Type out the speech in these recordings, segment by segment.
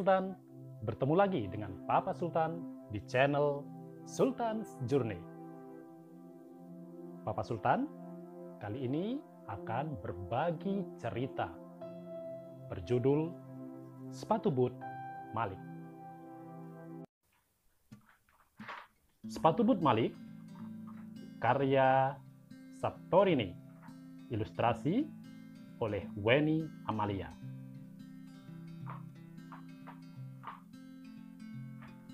Sultan, bertemu lagi dengan Papa Sultan di channel Sultan's Journey. Papa Sultan kali ini akan berbagi cerita berjudul Sepatu Boot Malik. Sepatu Boot Malik karya Saptorini, ilustrasi oleh Weni Amalia.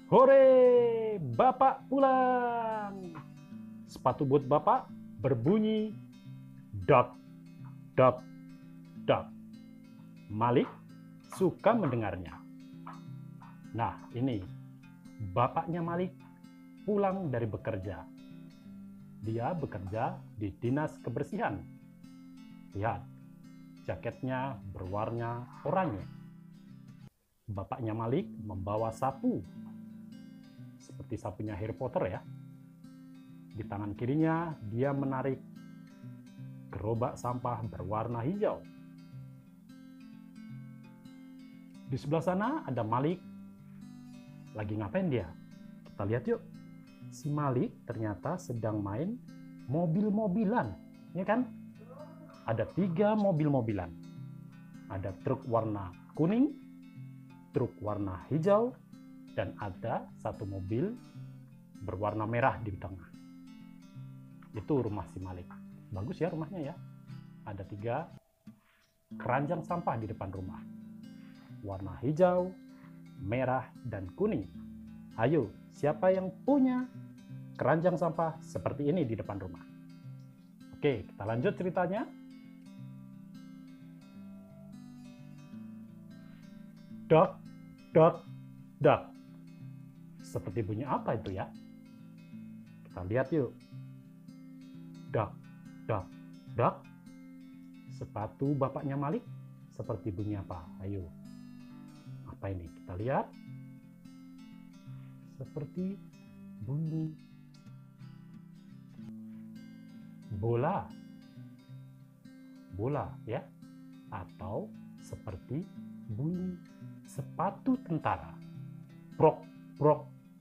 Hore, Bapak pulang. Sepatu boot Bapak berbunyi dot, dot, dot. Malik suka mendengarnya. Nah, ini bapaknya Malik pulang dari bekerja. Dia bekerja di dinas kebersihan. Lihat, jaketnya berwarna oranye. Bapaknya Malik membawa sapu seperti sapunya Harry Potter ya. Di tangan kirinya dia menarik gerobak sampah berwarna hijau. Di sebelah sana ada Malik. Lagi ngapain dia? Kita lihat yuk. Si Malik ternyata sedang main mobil-mobilan. Ya kan? Ada tiga mobil-mobilan. Ada truk warna kuning, truk warna hijau, dan ada satu mobil berwarna merah di tengah. Itu rumah si Malik. Bagus ya rumahnya ya. Ada tiga keranjang sampah di depan rumah. Warna hijau, merah, dan kuning. Ayo, siapa yang punya keranjang sampah seperti ini di depan rumah? Oke, kita lanjut ceritanya. Dot, dot, dot. Seperti bunyi apa itu ya? Kita lihat yuk. Dak, dak, dak. Sepatu bapaknya Malik seperti bunyi apa? Ayo. Apa ini? Kita lihat. Seperti bunyi bola. Bola ya. Atau seperti bunyi sepatu tentara. Prok, prok,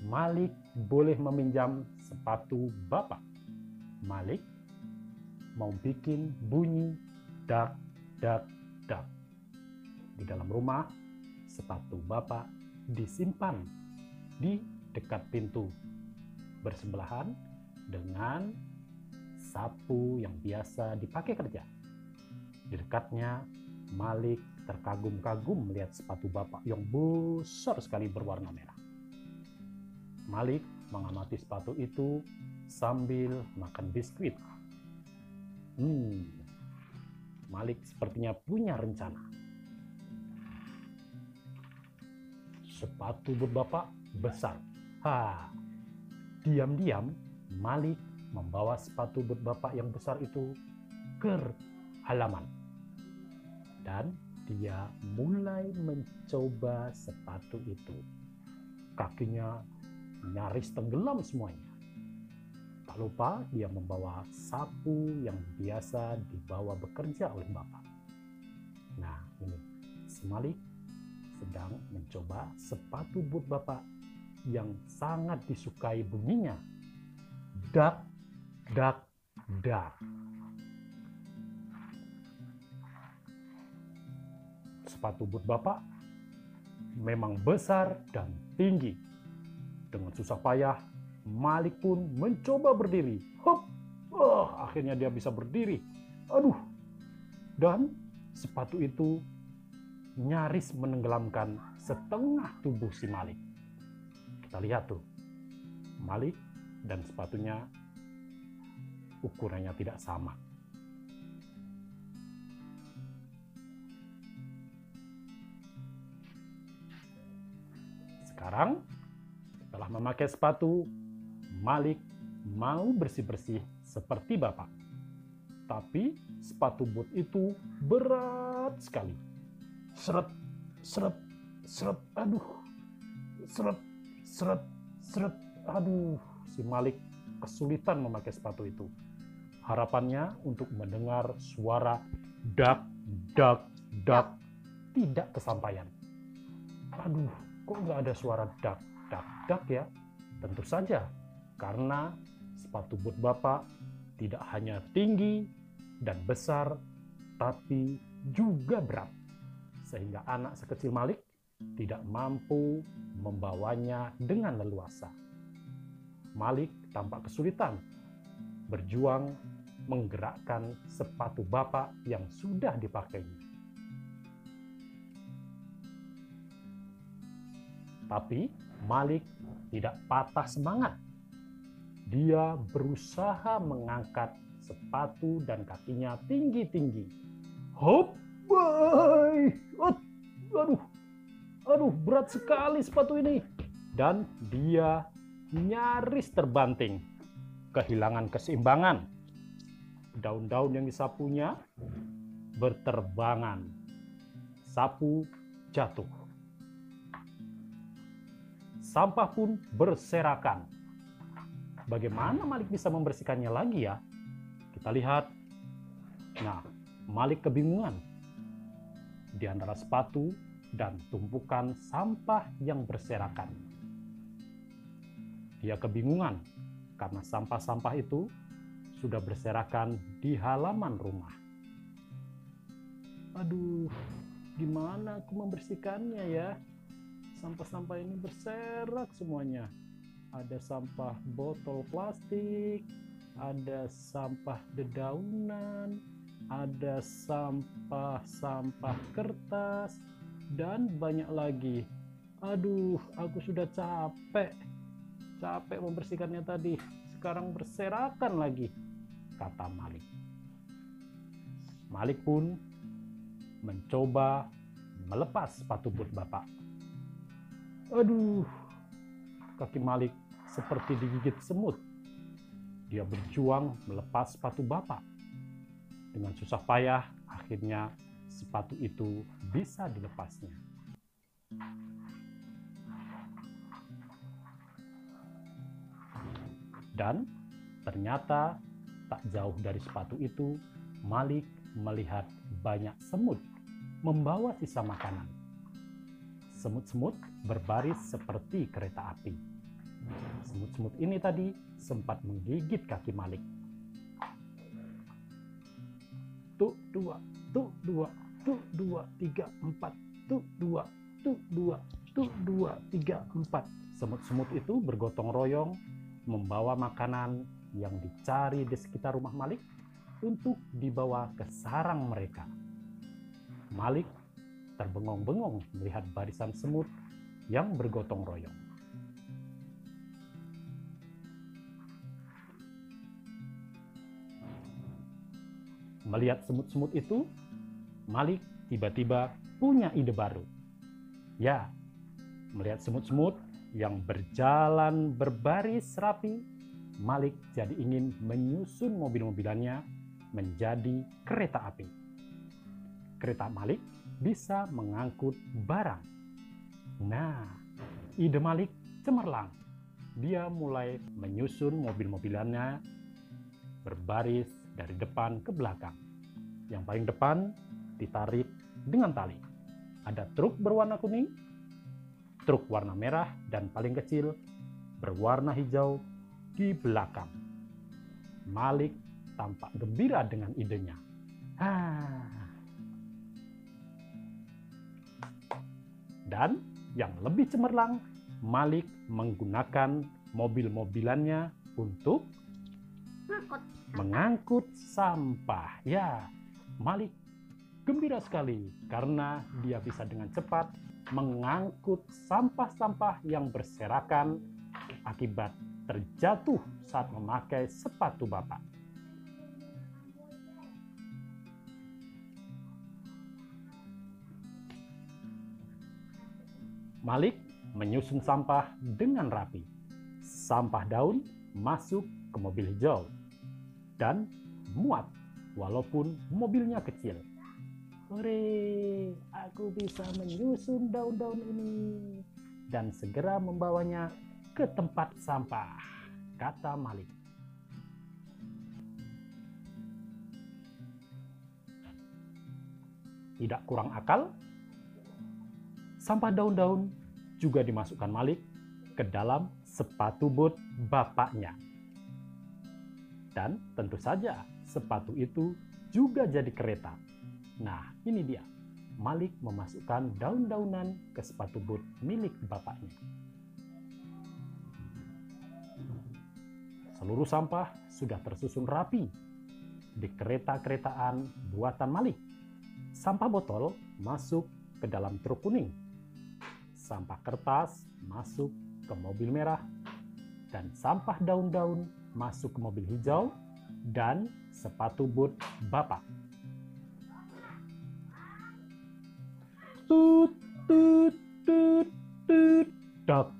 Malik boleh meminjam sepatu Bapak. Malik mau bikin bunyi dak dak dak. Di dalam rumah, sepatu Bapak disimpan di dekat pintu bersebelahan dengan sapu yang biasa dipakai kerja. Di dekatnya, Malik terkagum-kagum melihat sepatu Bapak yang besar sekali berwarna merah. Malik mengamati sepatu itu sambil makan biskuit. Hmm, Malik sepertinya punya rencana. Sepatu berbapak besar. Ha, diam-diam Malik membawa sepatu berbapak yang besar itu ke halaman. Dan dia mulai mencoba sepatu itu. Kakinya nyaris tenggelam semuanya. Tak lupa dia membawa sapu yang biasa dibawa bekerja oleh Bapak. Nah, ini si Malik sedang mencoba sepatu boot Bapak yang sangat disukai bunyinya. Dak, dak, dak. Sepatu boot Bapak memang besar dan tinggi dengan susah payah, Malik pun mencoba berdiri. Hop! Oh, akhirnya dia bisa berdiri. Aduh! Dan sepatu itu nyaris menenggelamkan setengah tubuh si Malik. Kita lihat tuh. Malik dan sepatunya ukurannya tidak sama. Sekarang, memakai sepatu, Malik mau bersih-bersih seperti Bapak. Tapi sepatu boot itu berat sekali. Seret, seret, seret, aduh. Seret, seret, seret, aduh. Si Malik kesulitan memakai sepatu itu. Harapannya untuk mendengar suara dak, dak, dak tidak kesampaian. Aduh, kok nggak ada suara dak, dak, dak ya? Tentu saja, karena sepatu boot Bapak tidak hanya tinggi dan besar, tapi juga berat. Sehingga anak sekecil Malik tidak mampu membawanya dengan leluasa. Malik tampak kesulitan berjuang menggerakkan sepatu bapak yang sudah dipakainya. Tapi Malik tidak patah semangat. Dia berusaha mengangkat sepatu dan kakinya tinggi-tinggi. Hop, boy. Aduh, aduh berat sekali sepatu ini. Dan dia nyaris terbanting. Kehilangan keseimbangan. Daun-daun yang disapunya berterbangan. Sapu jatuh. Sampah pun berserakan. Bagaimana Malik bisa membersihkannya lagi ya? Kita lihat. Nah, Malik kebingungan. Di antara sepatu dan tumpukan sampah yang berserakan. Dia kebingungan karena sampah-sampah itu sudah berserakan di halaman rumah. Aduh, gimana aku membersihkannya ya? Sampah-sampah ini berserak semuanya. Ada sampah botol plastik, ada sampah dedaunan, ada sampah-sampah kertas, dan banyak lagi. Aduh, aku sudah capek. Capek membersihkannya tadi. Sekarang berserakan lagi, kata Malik. Malik pun mencoba melepas sepatu boot bapak. Aduh, kaki Malik seperti digigit semut. Dia berjuang melepas sepatu bapak. Dengan susah payah, akhirnya sepatu itu bisa dilepasnya. Dan ternyata tak jauh dari sepatu itu, Malik melihat banyak semut membawa sisa makanan. Semut-semut berbaris seperti kereta api. Semut-semut ini tadi sempat menggigit kaki Malik. Tuh dua, tuh dua, tuh dua, tiga, empat, tuh dua, tuh dua, tuh dua, tiga, empat. Semut-semut itu bergotong royong membawa makanan yang dicari di sekitar rumah Malik untuk dibawa ke sarang mereka. Malik terbengong-bengong melihat barisan semut yang bergotong royong. Melihat semut-semut itu, Malik tiba-tiba punya ide baru. Ya, melihat semut-semut yang berjalan berbaris rapi, Malik jadi ingin menyusun mobil-mobilannya menjadi kereta api. Kereta Malik bisa mengangkut barang. Nah, ide Malik cemerlang. Dia mulai menyusun mobil-mobilannya berbaris dari depan ke belakang. Yang paling depan ditarik dengan tali. Ada truk berwarna kuning, truk warna merah, dan paling kecil berwarna hijau di belakang. Malik tampak gembira dengan idenya. Dan yang lebih cemerlang, Malik menggunakan mobil-mobilannya untuk mengangkut sampah. Ya, Malik gembira sekali karena dia bisa dengan cepat mengangkut sampah-sampah yang berserakan akibat terjatuh saat memakai sepatu bapak. Malik menyusun sampah dengan rapi. Sampah daun masuk ke mobil hijau dan muat walaupun mobilnya kecil. Hore, aku bisa menyusun daun-daun ini dan segera membawanya ke tempat sampah, kata Malik. Tidak kurang akal, sampah daun-daun juga dimasukkan Malik ke dalam sepatu boot bapaknya. Dan tentu saja sepatu itu juga jadi kereta. Nah, ini dia. Malik memasukkan daun-daunan ke sepatu boot milik bapaknya. Seluruh sampah sudah tersusun rapi di kereta-keretaan buatan Malik. Sampah botol masuk ke dalam truk kuning. Sampah kertas masuk ke mobil merah. Dan sampah daun-daun masuk ke mobil hijau dan sepatu boot bapak. Tut, tut, tut, tut, dak,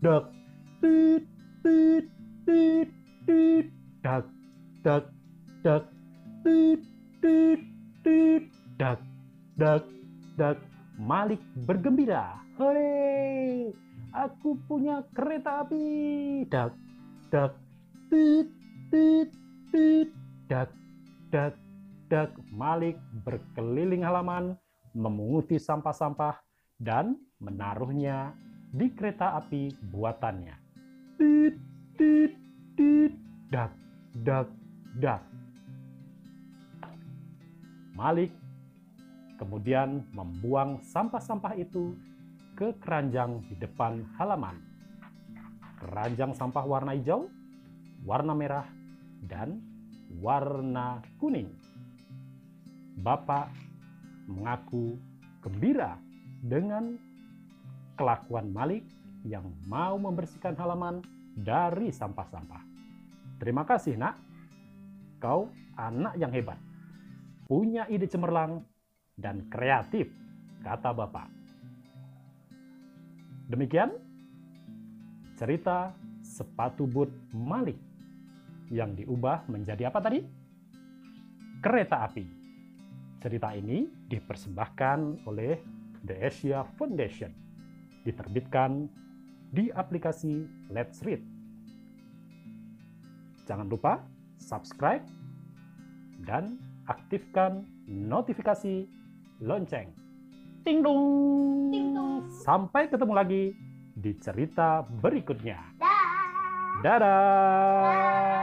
dak, punya kereta api. Dak, dak, tut, tut, tut, dak, dak, dak. Malik berkeliling halaman, memunguti sampah-sampah, dan menaruhnya di kereta api buatannya. Tut, tut, tut, dak, dak, dak. Malik kemudian membuang sampah-sampah itu ke keranjang di depan halaman. Keranjang sampah warna hijau, warna merah, dan warna kuning. Bapak mengaku gembira dengan kelakuan Malik yang mau membersihkan halaman dari sampah-sampah. Terima kasih, Nak. Kau anak yang hebat. Punya ide cemerlang dan kreatif, kata Bapak. Demikian cerita sepatu boot Malik yang diubah menjadi apa tadi? Kereta api. Cerita ini dipersembahkan oleh The Asia Foundation. Diterbitkan di aplikasi Let's Read. Jangan lupa subscribe dan aktifkan notifikasi lonceng. Ting dong. Ting dong. Sampai ketemu lagi di cerita berikutnya. Dah. Dadah.